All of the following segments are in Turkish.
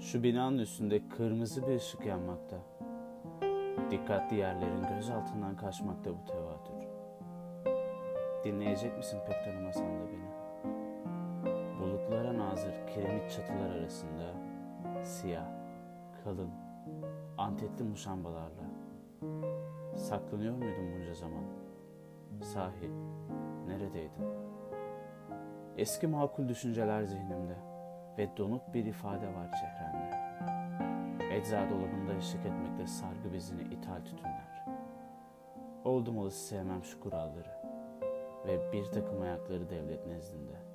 Şu binanın üstünde kırmızı bir ışık yanmakta. Dikkatli yerlerin göz altından kaçmakta bu tevatür. Dinleyecek misin pek tanımasan da beni? Bulutlara nazır kiremit çatılar arasında siyah, kalın, antetli muşambalarla saklanıyor muydun bunca zaman? Sahi, neredeydin? Eski makul düşünceler zihnimde ve donuk bir ifade var çehremde. Ecza dolabında eşlik etmekte sargı bezini ithal tütünler. Oldum olası sevmem şu kuralları ve bir takım ayakları devlet nezdinde.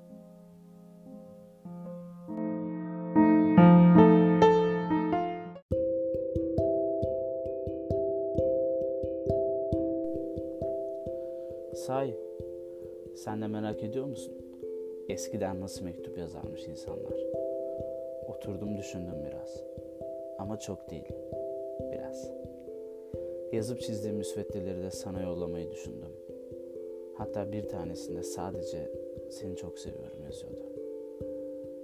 Say, sen de merak ediyor musun? Eskiden nasıl mektup yazarmış insanlar? Oturdum düşündüm biraz. Ama çok değil. Biraz. Yazıp çizdiğim müsveddeleri de sana yollamayı düşündüm. Hatta bir tanesinde sadece seni çok seviyorum yazıyordu.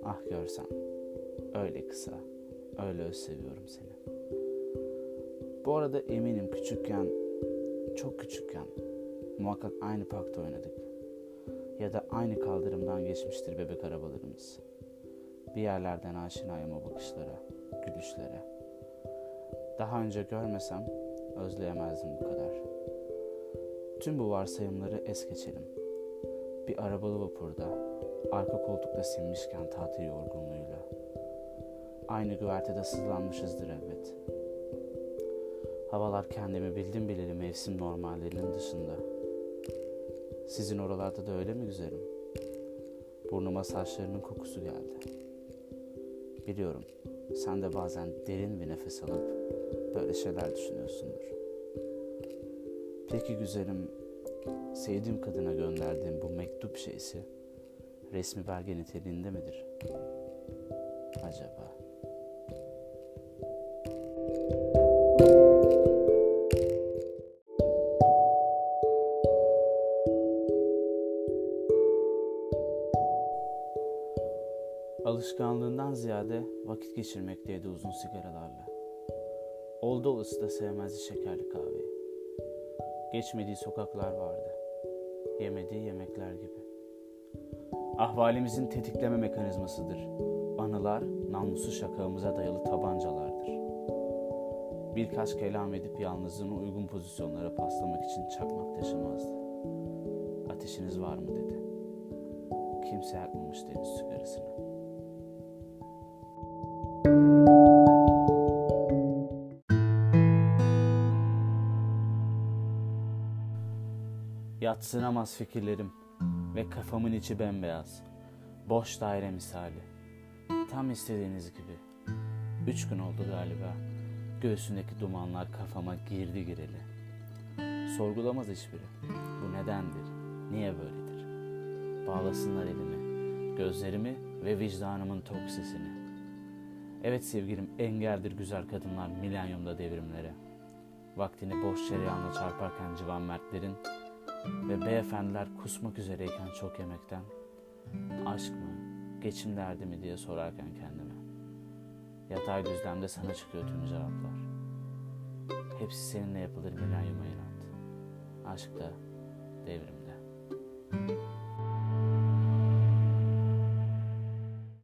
Ah görsen. Öyle kısa, öyle öz seviyorum seni. Bu arada eminim küçükken, çok küçükken muhakkak aynı parkta oynadık. Ya da aynı kaldırımdan geçmiştir bebek arabalarımız. Bir yerlerden aşinayım o bakışlara, gülüşlere. Daha önce görmesem özleyemezdim bu kadar. Tüm bu varsayımları es geçelim. Bir arabalı vapurda, arka koltukta sinmişken tatil yorgunluğuyla. Aynı güvertede sızlanmışızdır elbet. Havalar kendimi bildim bileli mevsim normallerinin dışında. Sizin oralarda da öyle mi güzelim? Burnuma saçlarının kokusu geldi. Biliyorum sen de bazen derin bir nefes alıp böyle şeyler düşünüyorsundur. Peki güzelim, sevdiğim kadına gönderdiğim bu mektup şeysi resmi belge niteliğinde midir? Acaba? Alışkanlığından ziyade vakit geçirmekteydi uzun sigaralarla. Oldu olası da sevmezdi şekerli kahveyi. Geçmediği sokaklar vardı. Yemediği yemekler gibi. Ahvalimizin tetikleme mekanizmasıdır. Anılar namusu şakağımıza dayalı tabancalardır. Birkaç kelam edip yalnızlığını uygun pozisyonlara paslamak için çakmak taşımazdı. Ateşiniz var mı dedi. Kimse yakmamıştı henüz sigarasını. Yatsınamaz fikirlerim ve kafamın içi bembeyaz. Boş daire misali. Tam istediğiniz gibi. Üç gün oldu galiba. Göğsündeki dumanlar kafama girdi gireli. Sorgulamaz hiçbiri. Bu nedendir? Niye böyledir? Bağlasınlar elimi, gözlerimi ve vicdanımın tok sesini. Evet sevgilim engeldir güzel kadınlar milenyumda devrimlere. Vaktini boş cereyanla çarparken civan mertlerin ve beyefendiler kusmak üzereyken çok yemekten aşk mı, geçim derdi mi diye sorarken kendime. Yatay düzlemde sana çıkıyor tüm cevaplar. Hepsi seninle yapılır milenyuma inat. Aşk da devrim.